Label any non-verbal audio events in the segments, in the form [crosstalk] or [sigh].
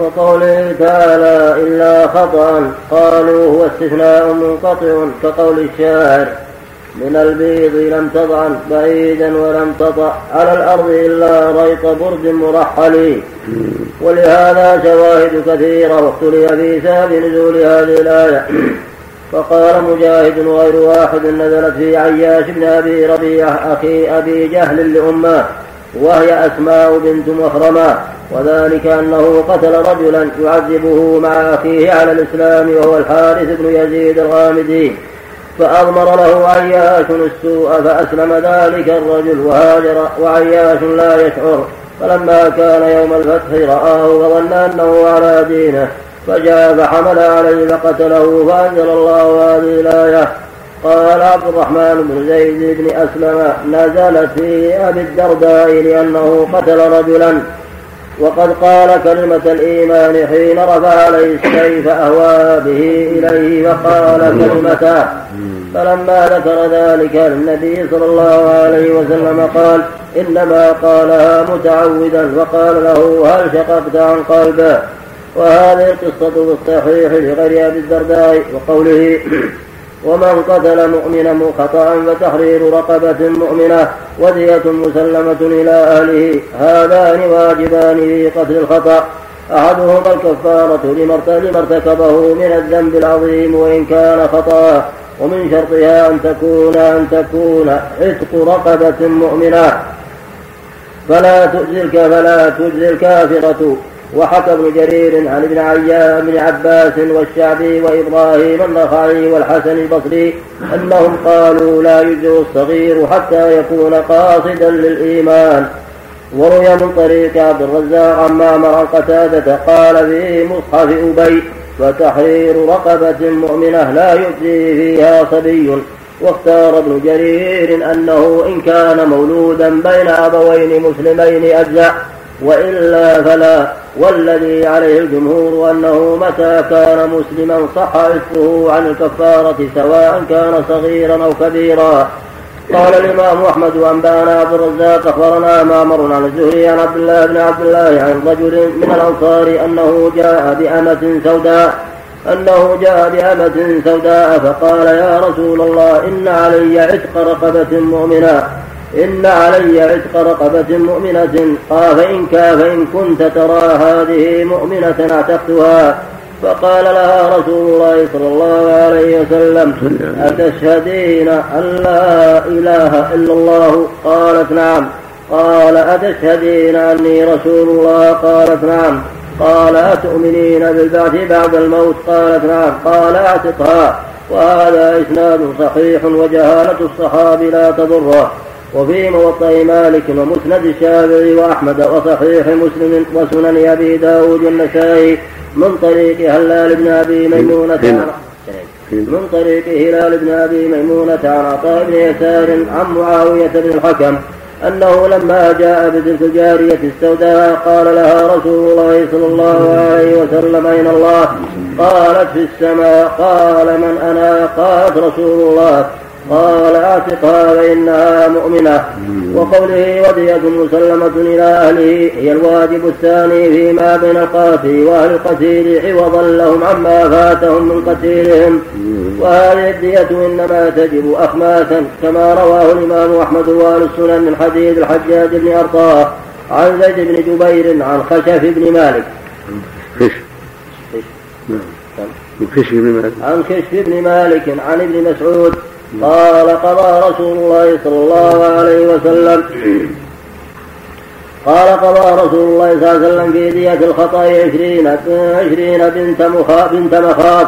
وقوله تعالى إلا خطأ قالوا هو استثناء منقطع كقول الشاعر من البيض لم تضعن بعيدا ولم تطع على الأرض إلا ريط برد مرحل. ولهذا شواهد كثيرة واختلف في سبب نزول هذه الآية. فقال مجاهد وغير واحد نزلت في عياش بن أبي ربيعة أخي أبي جهل لأمة وهي أسماء بنت مخرمة. وذلك أنه قتل رجلا يعذبه مع أخيه على الإسلام وهو الحارث بن يزيد الغامدي فأضمر له عياش السوء فأسلم ذلك الرجل وهاجر وعياش لا يشعر. فلما كان يوم الفتح رآه وظن أنه على دينه فجاء فحمل عليه فقتله فأنزل الله هذه الآية قال عبد الرحمن بن زيد بن أسلم نزلت في أبي الدرداء لأنه قتل رجلا وقد قال كلمة الإيمان حين رفع عليه السيف أهوى به إليه فقال كلمته. فلما ذكر ذلك للنبي صلى الله عليه وسلم قال إنما قالها متعودا وقال له هل شققت عن قلبه؟ وهذه القصة في الصحيح لغير أبي الدرداء وقوله ومن قتل مؤمنا خطأ فتحرير رقبة مؤمنة ودية مسلمة إلى أهله. هذان واجبان في قتل الخطأ. أحدهما الكفارة لما ارتكبه من الذنب العظيم وإن كان خطأ. ومن شرطها أن تكون أن تكون عتق رقبة مؤمنة. فلا تجزي فلا تجزي الكافرة. وحكى ابن جرير عن ابن عيان بن عباس والشعبي وإبراهيم النخعي والحسن البصري أنهم قالوا لا يجزئ الصغير حتى يكون قاصدا للإيمان. وروي من طريق عبد الرزاق عن معمر عن قتادة قال في مصحف أبي وتحرير رقبة مؤمنة لا يجزي فيها صبي واختار ابن جرير أنه إن كان مولودا بين أبوين مسلمين أجزأ. وإلا فلا. والذي عليه الجمهور أنه متى كان مسلما صح عفه عن الكفارة سواء كان صغيرا أو كبيرا. قال الإمام أحمد وأنبانا عبد الرزاق أخبرنا مامر عن الزهري عن عبد الله بن عبد الله عن رجل من الأنصار أنه جاء بأمة سوداء أنه جاء بأمة سوداء فقال يا رسول الله إن علي عتق رقبة مؤمنة. إن علي عتق رقبة مؤمنة قال فإن فإن كنت ترى هذه مؤمنة اعتقتها فقال لها رسول الله صلى الله عليه وسلم أتشهدين أن لا إله إلا الله؟ قالت نعم. قال أتشهدين أني رسول الله؟ قالت نعم. قال أتؤمنين بالبعث بعد الموت؟ قالت نعم. قال اعتقها وهذا إسناد صحيح وجهالة الصحابي لا تضره. وفي موطأ مالك ومسند الشافعي وأحمد وصحيح مسلم وسنن أبي داود النسائي من طريق هلال بن أبي ميمونة من طريق هلال بن أبي ميمونة عن عطاء بن يسار عن معاوية بن الحكم أنه لما جاء بتلك الجارية السوداء قال لها رسول الله صلى الله عليه وسلم أين الله؟ قالت في السماء قال من أنا؟ قالت رسول الله قال اعتقها فإنها مؤمنة. وقوله ودية مسلمة إلى أهله هي الواجب الثاني فيما بين القاتل وأهل القتيل عوضا لهم عما فاتهم من قتيلهم. وهذه الدية إنما تجب أخماسا كما رواه الإمام أحمد وأهل السنن من حديث الحجاج بن أرطاة عن زيد بن جبير عن خشف بن مالك. عن كشف بن مالك. عن كشف بن مالك عن ابن مسعود قال قضى رسول الله صلى الله عليه وسلم. قال قضى رسول الله صلى الله عليه وسلم في دية الخطأ عشرين عشرين بنت مخاط بنت مخاط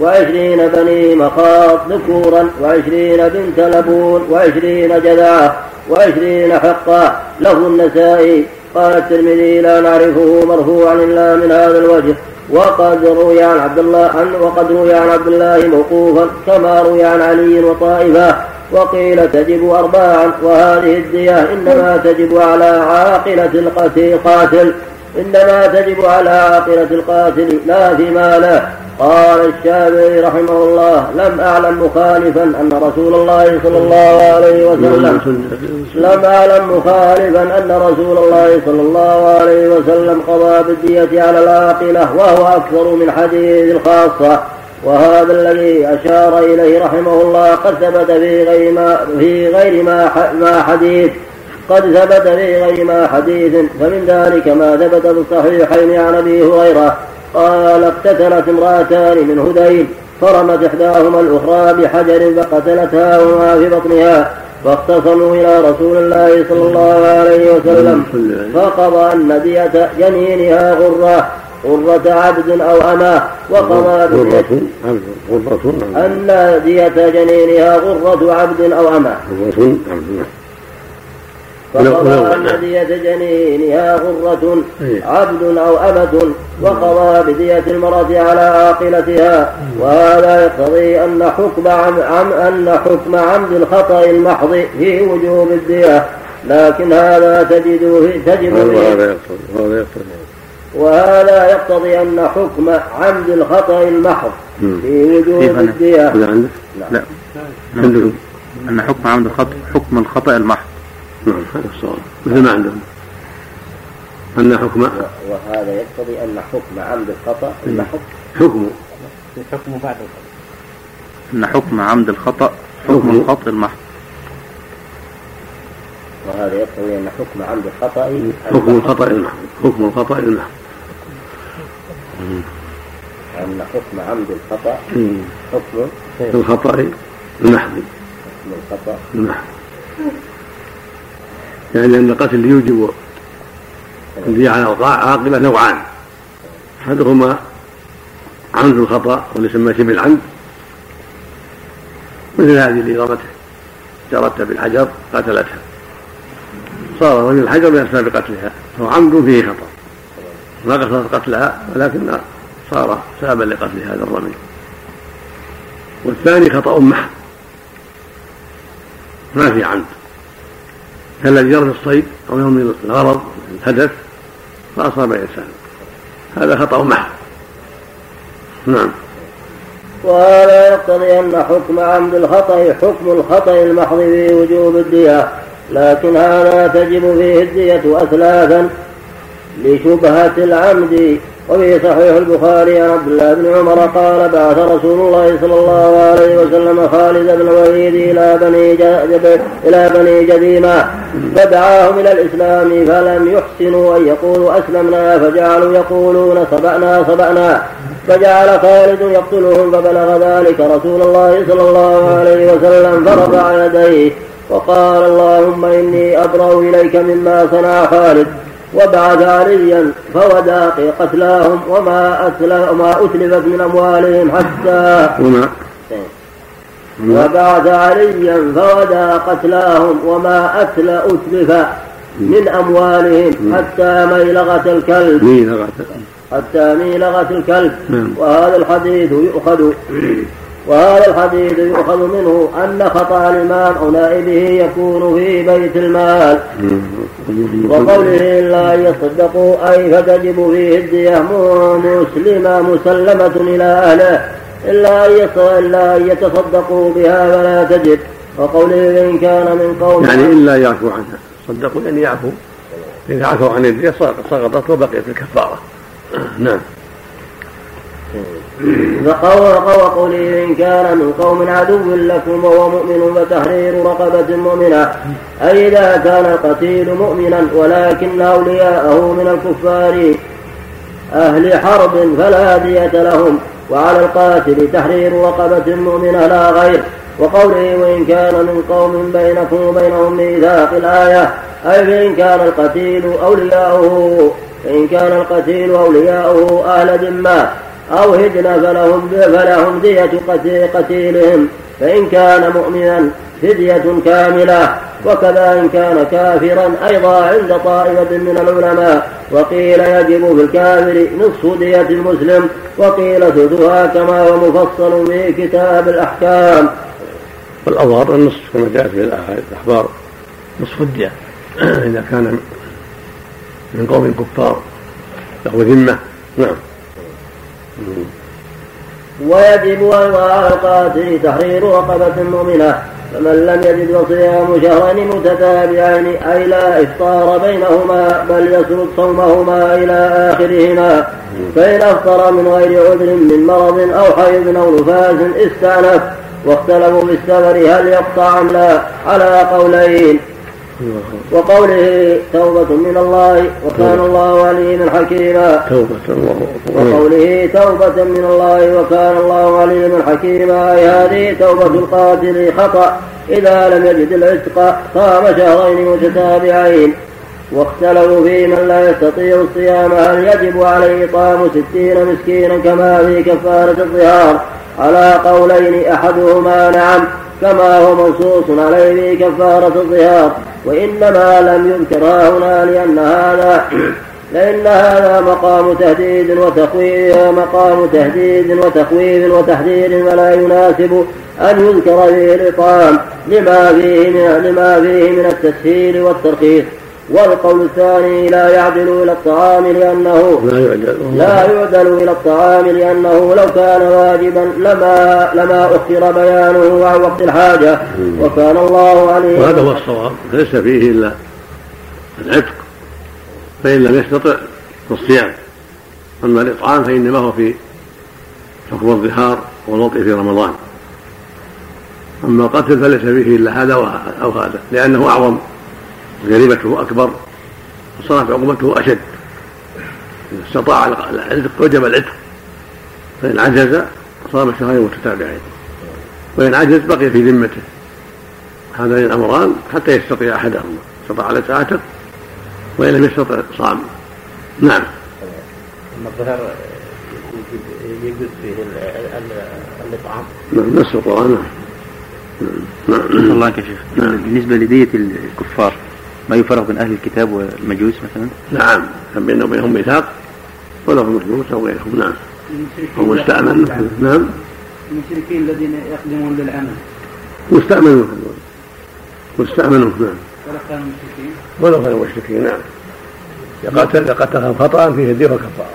وعشرين بني مخاط ذكورا وعشرين بنت لبون وعشرين جذعة وعشرين حقا له النسائي. قال الترمذي لا نعرفه مرفوعا إلا من هذا الوجه. وقد روي عن عبد الله عن وقد روي عن عبد الله موقوفا كما روي عن علي وطائفة. وقيل تجب أرباعا وهذه الدية إنما تجب على عاقلة القاتل إنما تجب على عاقلة القاتل لا في ماله قال الشافعي رحمه الله لم أعلم مخالفا أن رسول الله صلى الله عليه وسلم لم أعلم مخالفا أن رسول الله صلى الله عليه وسلم قضى بالدية على العاقلة وهو أكثر من حديث الخاصة. وهذا الذي أشار إليه رحمه الله قد ثبت في غير ما في غير ما ما حديث قد ثبت في غير ما حديث فمن ذلك ما ثبت في الصحيحين عن أبي هريرة. قال اقتتلت امرأتان من هذيل فرمت إحداهما الأخرى بحجر فقتلتها وما في بطنها فاختصموا إلى رسول الله صلى الله عليه وسلم فقضى أن دية جنينها غرة غرة عبد أو أماه وقضى غرة أن دية جنينها غرة عبد. أو غرة عبد فقضى أن دية جنينها غرة إيه. عبد أو أمة وقضى بدية المرأة على عاقلتها. وهذا يقتضي أن حكم عم, عم أن حكم عمد الخطأ المحض في وجوب الدية لكن هذا تجد تجد هذا يقتضي هذا يقتضي. وهذا يقتضي أن حكم عمد الخطأ المحض في وجوب الدية هذا عندك؟ لا. عندكم أن حكم عمد الخطأ حكم الخطأ المحض. نعم هذا الصواب. مثل ما عندهم. أن حكم وهذا يقتضي أن حكم عمد الخطأ المحض حكم. حكم. بعد أن حكم عمد الخطأ حكم. الخطأ المحض. وهذا يقتضي أن حكم عمد الخطأ حكم. الخطأ المحض حكم. الخطأ المحض أن حكم عمد الخطأ. حكم. الخطأ المحض. حكم الخطأ المحض. يعني أن القتل يوجب الدية على العاقبة نوعان. أحدهما عمد الخطأ واللي يسمى شبه العمد مثل هذه اللي رمته جرتها بالحجر قتلتها. صار رمي الحجر من أسباب قتلها فهو عمد فيه خطأ. ما قصدت قتلها ولكن صار سببا لقتل هذا الرمي. والثاني خطأ محض ما في عمد كالذي يرمي الصيد أو يرمي الغرض الهدف فأصاب إنسان. هذا خطأ محض نعم. وهذا يقتضي أن حكم عمد الخطأ حكم الخطأ المحض في وجوب الدية لكن هذا تجب فيه الدية أثلاثا لشبهة العمد وفي صحيح البخاري عن عبد الله بن عمر قال بعث رسول الله صلى الله عليه وسلم خالد بن الوليد إلى بني إلى بني جديمة فدعاهم إلى الإسلام فلم يحسنوا أن يقولوا أسلمنا فجعلوا يقولون صبأنا صبأنا فجعل خالد يقتلهم فبلغ ذلك رسول الله صلى الله عليه وسلم فرفع يديه وقال اللهم إني أبرأ إليك مما صنع خالد. وبعث عليا فودى في قتلاهم وما أتلف وما أتلفت من أموالهم حتى وما وبعث عليا فودى قتلاهم وما أتل أتلف من أموالهم حتى ميلغة الكلب. مين غتل حتى ميلغة الكلب. نعم. وهذا الحديث يؤخذ وهذا الحديث يؤخذ منه أن خطأ الإمام أو نائبه يكون في بيت المال. وقوله أن يصدقوا أي فتجب فيه الدية مسلمة مسلمة إلى أهله. إلا إلا أن يتصدقوا بها فلا تجب. وقوله إن كان من قوم يعني إلا يعفو عنها. صدقوا يعني يعفو. إذا عفوا عن الدية سقطت وبقيت الكفارة. نعم. فقول وقوله إن كان من قوم عدو لكم وهو مؤمن فتحرير رقبة مؤمنة. أي إذا كان القتيل مؤمنا ولكن أولياءه من الكفار أهل حرب فلا دية لهم. وعلى القاتل تحرير رقبة مؤمنة لا غير. وقوله وإن كان من قوم بينكم وبينهم ميثاق الآية. أي فإن كان القتيل أولياؤه فإن كان القتيل أولياؤه أهل ذمة. أو هدن فلهم فلهم دية قتي- قتيلهم. فإن كان مؤمنا فدية كاملة وكذا إن كان كافرا أيضا عند طائفة من العلماء. وقيل يجب في الكافر نصف دية المسلم وقيل ثلثها كما هو مفصل في كتاب الأحكام. والأظهر النصف كما جاءت في الأخبار نصف الدية. إذا كان من قوم كفار له ذمة. نعم. ويجب أيضا على القاتل تحرير رقبة مؤمنة فمن لم يجد فصيام شهرين متتابعين أي لا إفطار بينهما بل يسرد صومهما إلى آخرهما فإن أفطر من غير عذر من مرض أو حيض أو نفاس استأنف واختلفوا في السفر هل يقطع أم لا على قولين وقوله توبة من الله وكان الله عليما حكيما. توبة وقوله توبة من الله وكان الله عليما حكيما. أي هذه توبة القاتل خطأ. إذا لم يجد العتق صام شهرين متتابعين. واختلفوا في من لا يستطيع الصيام هل يجب عليه إطعام ستين مسكينا كما في كفارة الظهار؟ على قولين أحدهما نعم كما هو منصوص عليه في كفارة الظهار. وإنما لم يذكر هنا لأن هذا [clears throat] لأن هذا مقام تهديد وتخويف مقام تهديد وتخويف وتحذير ولا يناسب أن يذكر فيه الإطعام لما فيه من لما فيه من التسهيل والترخيص. والقول الثاني لا يعدل إلى الطعام لأنه لا يعجل لا يعدل إلى الطعام لأنه لو كان واجبا لما لما أخر بيانه عن وقت الحاجة. وكان الله عليه وهذا هو الصواب. ليس فيه إلا العتق فإن لم يستطع فالصيام أما الإطعام فإنما هو في حكم الظهار والوطء في رمضان. أما القتل فليس فيه إلا هذا أو هذا لأنه أعظم جريمته أكبر وصارت عقوبته أشد. إذا استطاع العتق وجب العتق فإن عجز صام شهرين متتابعين. وإن عجز بقي في ذمته. هذين الأمران حتى يستطيع أحدهما. استطاع على عتق وإن لم يستطع صام. نعم. أما الظهر يجوز فيه الإطعام. نعم نص القرآن. نعم. نعم. الله يا شيخ بالنسبة لدية الكفار ما يفرق بين أهل الكتاب والمجوس مثلا؟ نعم كان بينهم وبينهم ميثاق ولهم مجوس أو غيرهم نعم. أو مستأمن. نعم. المشركين الذين يقدمون للعمل. مستأمنون مستأمنون نعم. ولا كانوا مشركين. ولو كانوا مشركين. نعم. قتل قتلهم خطأ فيه هدية وكفارة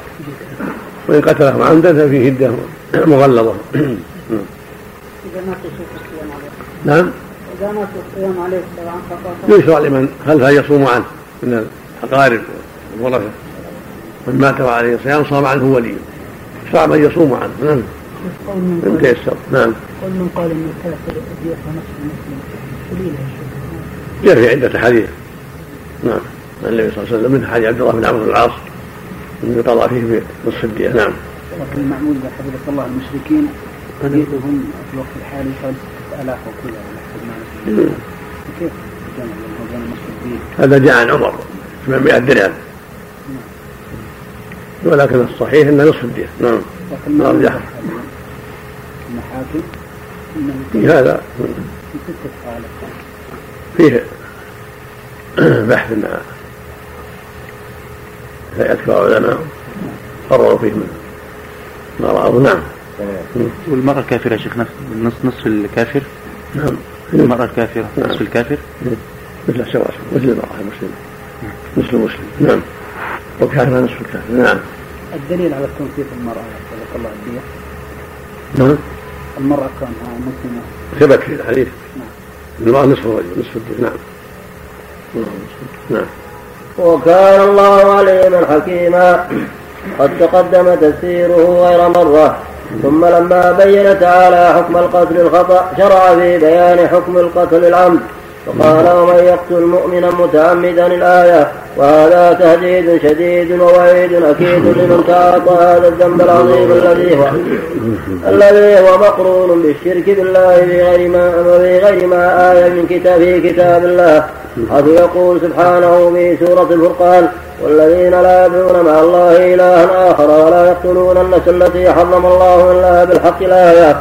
وإن قتلهم عمدا ففيه هدية مغلظة. إذا ما الصيام عليه نعم. إذا الصيام عليه طبعا يشرع لمن خلفه يصوم عنه؟ من الأقارب والورثة من مات وعليه صيام صام عنه وليه يشرع من يصوم عنه. نعم. من تيسر. نعم. قل من قال إن الكافر يأتي نصف المسلم قليل جاء في عدة حديث. نعم. عن النبي صلى الله عليه وسلم من حديث عبد الله بن عمرو بن العاص من قضى فيه بنصف الدية نعم. لكن المعمول حفظك الله المشركين حديثهم في الوقت الحالي حوالي 6000 وكذا هذا جاء عن عمر 800 درهم. ولكن الصحيح إنه نصف الدية نعم. أرجح. المحاكم في هذا. فيه بحث مع هيئة العلماء قرروا فيه من ما رأوا. نعم. والمرأة الكافرة يا شيخ نص نص نصف الكافر؟ نعم. المرأة الكافرة نعم. نصف الكافر؟ مثل سواء مثل المرأة المسلمة. مثل المسلم نعم. وكان نصف الكافر نعم. الدليل على تنصيف المرأة حفظك الله الدية نعم. المرأة كونها مسلمة. ثبت في الحديث المرأة نصف الرجل نصف الدين نعم. نعم. وكان الله عليما حكيما. قد تقدم تفسيره غير مرة. ثم لما بين تعالى حكم القتل الخطأ شرع في بيان حكم القتل العمد. فقال ومن يقتل مؤمنا متعمدا الآية وهذا تهديد شديد ووعيد أكيد لمن تعاطى هذا الذنب العظيم الذي هو الذي هو مقرون بالشرك بالله في غير ما في غير ما آية من كتاب في كتاب الله. حيث يقول سبحانه في سورة الفرقان والذين لا يدعون مع الله إلها آخر ولا يقتلون النفس التي حرم الله إلا بالحق الآية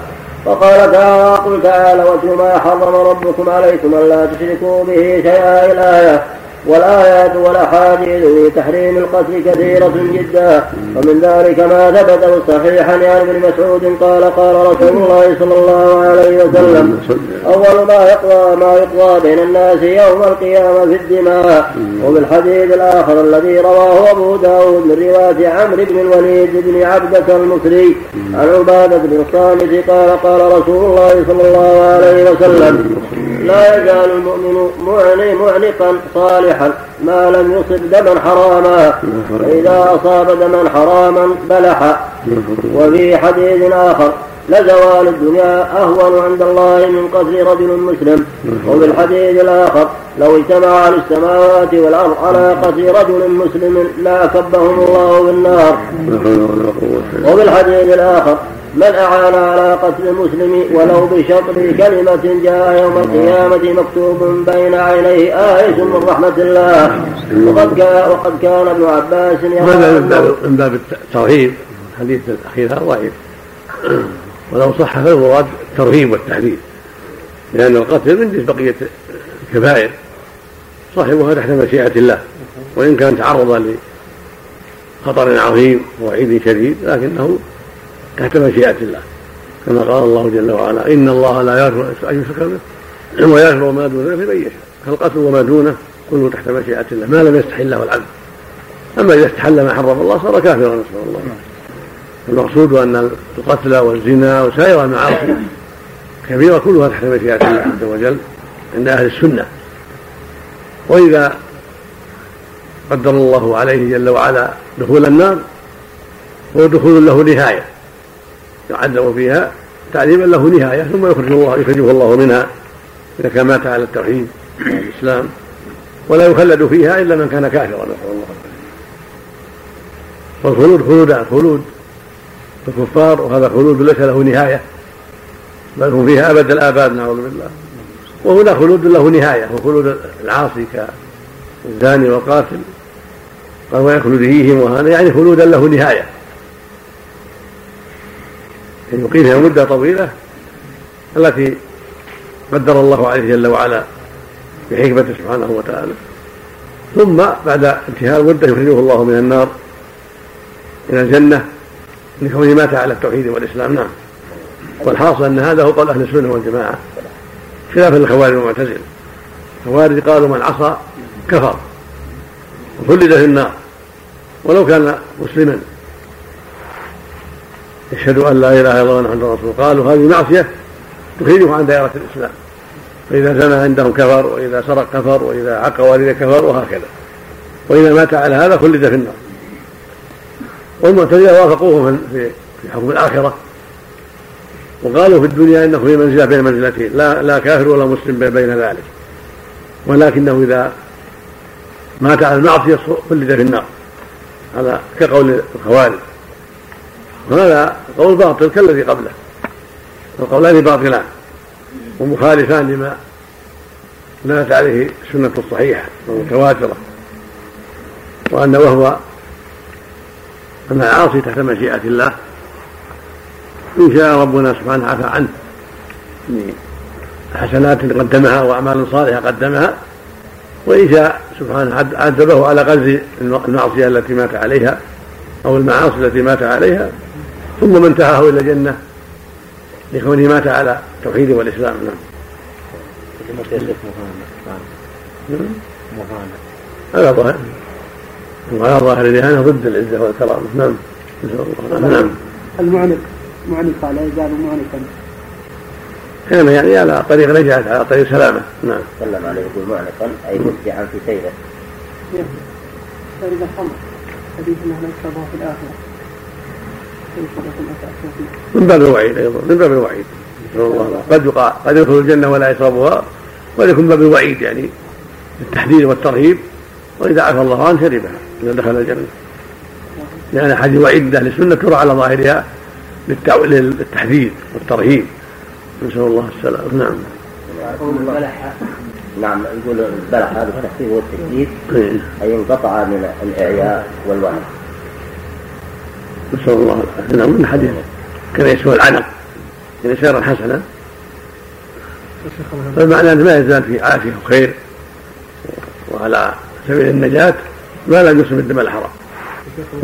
وقال تعالى قل تعالى واتل ما حرم ربكم عليكم ألا تشركوا به شيئا الآية والآيات والأحاديث في تحريم القتل كثيرة جدا. ومن ذلك ما ثبت صحيحا عن ابن مسعود قال قال رسول الله صلى الله عليه وسلم أول ما يقضى ما يقضى بين الناس يوم القيامة في الدماء. وبالحديث الآخر الذي رواه أبو داود من رواية عمرو بن الوليد بن عبدة المصري عن عبادة بن الصامت قال قال رسول الله صلى الله عليه وسلم لا يزال المؤمن معنقا صالحا ما لم يصب دما حراما. فإذا أصاب دما حراما بلح. وفي حديث آخر لزوال الدنيا أهون عند الله من قتل رجل مسلم. وفي الحديث الآخر لو اجتمع السماوات والأرض على قتل رجل مسلم لا كبهم الله بالنار. وفي الحديث الآخر من أعان على قتل المسلم ولو بشطر كلمة جاء يوم القيامة مكتوب بين عينيه آية من رحمة الله. وقد كان وقد كان ابن عباس هذا من باب الترهيب؟ الحديث الأخير هذا ضعيف. ولو صح فالمراد الترهيب والتحذير لأن القتل من بقية الكبائر. صاحبها تحت مشيئة الله. وإن كان تعرض لخطر عظيم ووعيد شديد لكنه تحت مشيئة الله. كما قال الله جل وعلا إن الله لا يغفر أن يشرك به ويغفر ما دون ذلك لمن يشاء. فالقتل وما دونه كله تحت مشيئة الله ما لم يستحله العبد أما إذا استحل ما حرم الله صار كافرا نسأل الله. المقصود أن القتل والزنا وسائر المعاصي كبيرة كلها تحت مشيئة الله عز وجل عند أهل السنة. وإذا قدر الله عليه جل وعلا دخول النار هو دخول له نهاية. يعذب فيها تعذيبا له نهاية ثم يخرج الله يخرجه الله منها إذا كان مات على التوحيد والإسلام ولا يخلد فيها إلا من كان كافرا نسأل الله والخلود خلودان خلود. الكفار وهذا خلود ليس له نهاية. بل هم فيها أبد الآباد نعوذ بالله. وهنا خلود له نهاية وخلود العاصي كالزاني والقاتل. قال ويخلد فيهم وهذا يعني خلودا له نهاية. أن يقيم فيها مدة طويلة التي قدر الله عليه جل وعلا بحكمته سبحانه وتعالى. ثم بعد انتهاء المدة يخرجه الله من النار إلى الجنة لكونه مات على التوحيد والإسلام. نعم. والحاصل أن هذا هو قول أهل السنة والجماعة خلافا للخوارج والمعتزلة الخوارج قالوا من عصى كفر وخلد في النار. ولو كان مسلما يشهد أن لا إله إلا الله محمد رسول قالوا هذه معصية تخرجه عن دائرة الإسلام. فإذا زنى عندهم كفر وإذا سرق كفر وإذا عق والده كفر وهكذا. وإذا مات على هذا خلد في النار. والمعتزلة وافقوهم في في حكم الآخرة. وقالوا في الدنيا إنه في منزلة بين منزلتين. لا لا كافر ولا مسلم بين ذلك. ولكنه إذا مات على المعصية خلد في النار. هذا كقول الخوارج. وهذا قول باطل كالذي قبله. القولان باطلان ومخالفان لما دلت عليه السنة الصحيحة والمتواترة. وأن وهو أن العاصي تحت مشيئة الله إن شاء ربنا سبحانه عفى عنه. حسنات قدمها وأعمال صالحة قدمها. وإن شاء سبحانه عذبه على قدر المعصية التي مات عليها أو المعاصي التي مات عليها. ثم من انتهاه إلى الجنه لكونه مات على التوحيد والإسلام نعم. هذا ظاهر. وعلى ظاهر الاهانه ضد العزة والكرامة. نعم. نعم. المعنق معنق لا يزال معنقا كان يعني على طريق نجاة على طريق سلامة. نعم. سلم عليه يقول معنقا أي مسجعا في سيره. شرب الخمر. حديث أنه لا في الآخرة. من باب الوعيد أيضا من باب الوعيد. نسأل الله قد يقع قد يدخل الجنة ولا يشربها وليكن باب الوعيد يعني التحذير والترهيب وإذا عفى الله عنه شربها إذا دخل الجنة. لأن حديث وعيد أهل السنة ترى على ظاهرها للتحذير والترهيب. نسأل الله السلامة. نعم. نعم يقول البلح هذا التحذير والتشديد إيه. أي انقطع من الإعياء والوعد نسأل الله العافية نعم من حديث. كان يسوى العنق يعني سيرا حسنا فالمعنى أنه ما يزال في عافية وخير. وعلى سبيل النجاة ما لا يقسم الدم الحرام.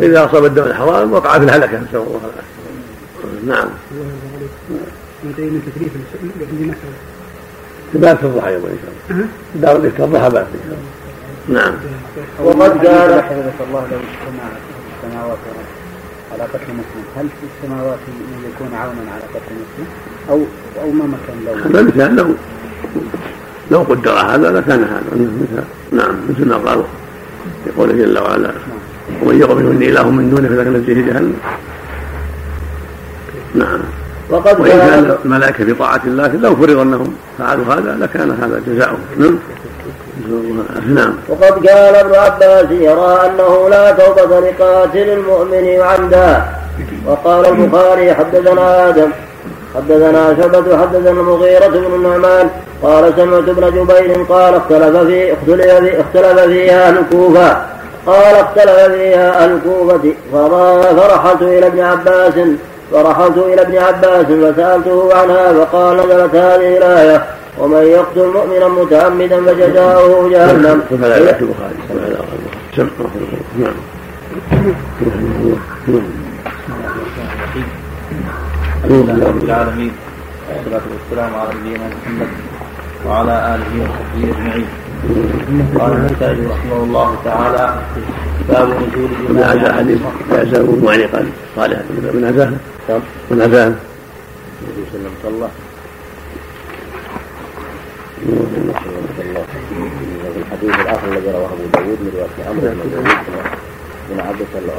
إذا أصاب الدم الحرام وقع في الهلكة نسأل الله العافية. نعم. من تكليف عندي مسألة في الضحى أيضا إن شاء الله دار الإفطار الضحى بعد إن شاء الله نعم. وقد قال الله لو اجتمع السماوات على قتل مسلم. هل في السماوات من يكون عونا على قتل مسلم؟ أو أو ما مكان له؟ هذا مثال لو لو قدر هذا لكان هذا. مثل نعم مثل ما قال يقول جل وعلا ومن يقم مني إله من دونه فذاك نجزيه جهنم. نعم. وقد وإن كان الملائكة في طاعة الله لو فرض أنهم فعلوا هذا لكان هذا جزاؤهم. نعم. نعم. وقد قال ابن عباس يرى أنه لا توبة لقاتل المؤمن عمدا. وقال البخاري حدثنا آدم حدثنا شعبة حدثنا المغيرة بن النعمان قال سمعت ابن جبير قال اختلف في اختلف, فيها أهل الكوفة. قال اختلف فيها أهل الكوفة فرحلت إلى ابن عباس فرحلت إلى ابن عباس فسألته عنها فقال نزلت هذه الآية. ومن يقتل مؤمنا متعمدا فجزاؤه جهنم. فلا البخاري؟ نعم. الحمد لله رب العالمين والصلاة والسلام على نبينا محمد وعلى آله وصحبه أجمعين. قال النسائي رحمه الله تعالى باب نزول من عزاه حديث يعزاه معلقا صالحا من عزاه. من عزاه. النبي صلى الله عليه وسلم الحديث الآخر الذي رواه ابو داود من روايه عمرو بن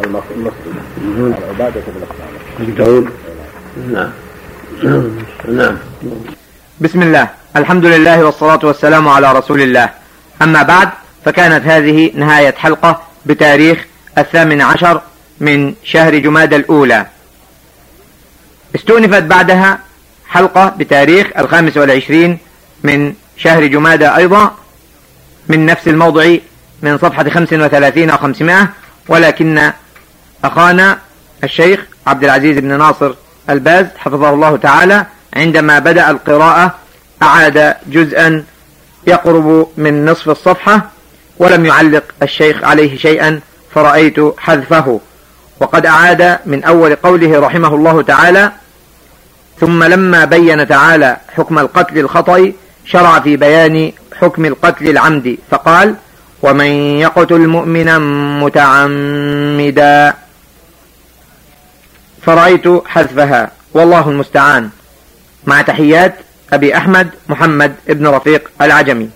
المصري عن عباده بن داود نعم بسم الله. الحمد لله والصلاة والسلام على رسول الله. أما بعد فكانت هذه نهاية حلقة بتاريخ الثامن عشر من شهر جماد الأولى. استؤنفت بعدها حلقة بتاريخ الخامس والعشرين من شهر جمادى أيضا من نفس الموضع من صفحة خمس وثلاثين وخمسمائة ولكن أخانا الشيخ عبد العزيز بن ناصر الباز حفظه الله تعالى عندما بدأ القراءة أعاد جزءا يقرب من نصف الصفحة ولم يعلق الشيخ عليه شيئا فرأيت حذفه. وقد أعاد من أول قوله رحمه الله تعالى ثم لما بين تعالى حكم القتل الخطأ شرع في بيان حكم القتل العمد فقال ومن يقتل مؤمنا متعمدا فرأيت حذفها والله المستعان مع تحيات أبي أحمد محمد ابن رفيق العجمي.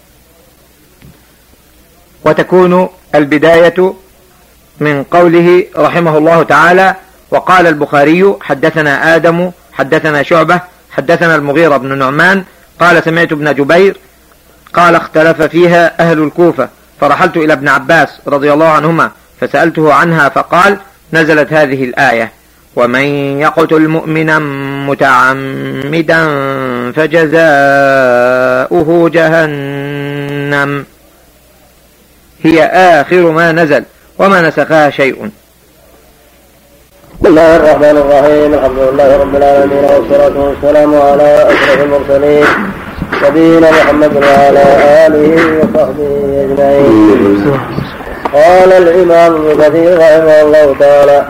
وتكون البداية من قوله رحمه الله تعالى وقال البخاري حدثنا آدم حدثنا شعبة حدثنا المغيرة بن نعمان قال سمعت ابن جبير قال اختلف فيها أهل الكوفة فرحلت إلى ابن عباس رضي الله عنهما فسألته عنها فقال نزلت هذه الآية ومن يقتل مؤمنا متعمدا فجزاؤه جهنم. هي آخر ما نزل وما نسخها شيء. بسم الله الرحمن الرحيم. الحمد لله رب العالمين والصلاة والسلام على أشرف المرسلين نبينا محمد وعلى آله وصحبه أجمعين. قال الإمام ابن كثير رحمه الله تعالى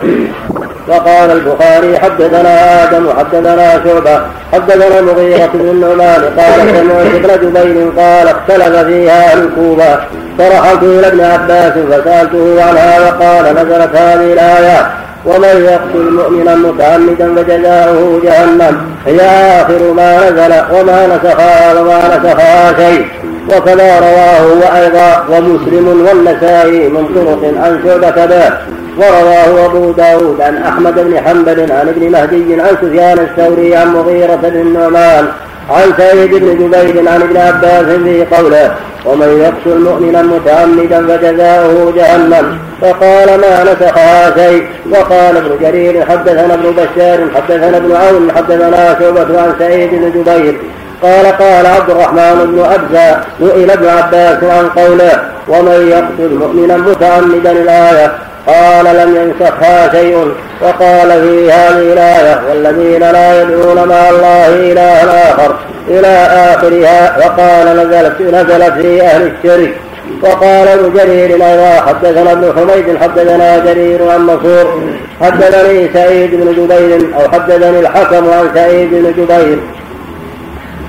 وقال البخاري حدثنا آدم حدثنا شعبة حدثنا المغيرة بن النعمان قال سمعت ابن جبير قال اختلف فيها أهل الكوفة فرحلت إلى ابن عباس فسألته عنها وقال نزلت هذه الايات ومن يقتل مؤمنا متعمدا فجزاؤه جهنم. هي آخر ما نزل وما نسخها وما نسخها شيء. وكذا رواه وأيضا ومسلم والنسائي من طرق عن شعبة به. ورواه أبو داود عن أحمد بن حنبل عن ابن مهدي عن سفيان الثوري عن مغيرة بن النعمان عن سيد بن جبير عن ابن عباس في قوله ومن يقتل مؤمنا متعمدا فجزاؤه جهنم. فقال ما نسخها شيء؟ وقال ابن جرير حدثنا ابن بشار حدثنا ابن عون حدثنا شعبة عن سعيد بن جبير. قال قال عبد الرحمن بن أبزى سئل ابن عباس عن قوله ومن يقتل مؤمنا متعمدا الآية؟ قال لم ينسخها شيء. وقال في هذه الآية والذين لا يدعون مع الله إلها آخر. إلى آخرها وقال نزلت نزلت في أهل الشرك وقال ابن جرير أيضا حدثنا ابن حميد حدثنا جرير عن منصور حدثني سعيد بن جبير أو حدثني الحكم عن سعيد بن جبير.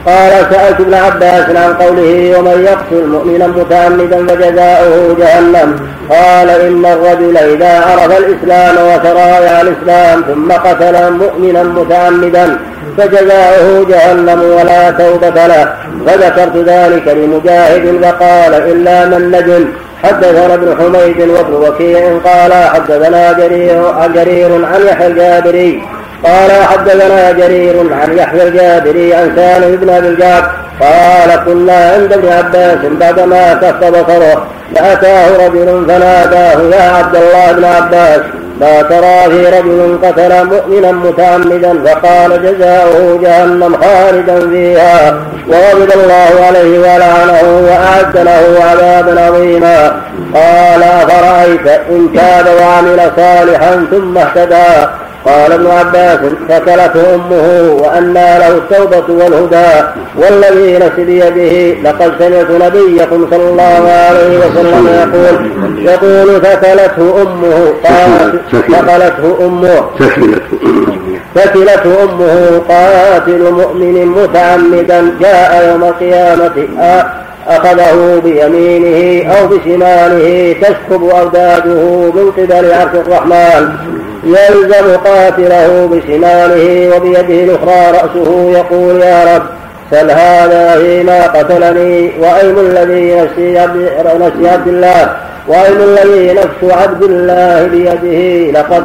قال سألت ابن عباس عن قوله ومن يقتل مؤمنا متعمدا فجزاؤه جهنم. قال إن الرجل إذا عرف الإسلام وشرائع الإسلام ثم قتل مؤمنا متعمدا فجزاؤه جهنم ولا توبة له. فذكرت ذلك لمجاهد فقال إلا من نجم حدثنا ابن حميد وابن وكيع قال حدثنا جرير جرير عن يحيى الجابري قال حدثنا جرير عن يحيى الجابري عن سالم بن أبي الجعد قال كنا عند ابن عباس بعدما كف بصره فأتاه رجل فناداه يا عبد الله بن عباس ما ترى في رجل قتل مؤمنا متعمدا فقال جزاؤه جهنم خالدا فيها وغضب الله عليه ولعنه وأعد له عذابا عظيما. قال أفرأيت إن تاب وعمل صالحا ثم اهتدى؟ قال ابن عباس فكلته أمه وأنى له التوبة والهدى والذي نفسي بيده لقد سمعت نبيكم صلى الله عليه وسلم يقول يقول ثكلته أمه قالت ثكلته أمه. ثكلته أمه قاتل مؤمن متعمدا جاء يوم القيامة أخذه بيمينه أو بشماله تسكب أوداده من قبل عرش الرحمن. يلزم قاتله بشماله وبيده الأخرى رأسه يقول يا رب سل هذا فيما قتلني وأيم الذي نفسي عبد, نفسي عبد الله وأيم الذي نفس عبد الله بيده لقد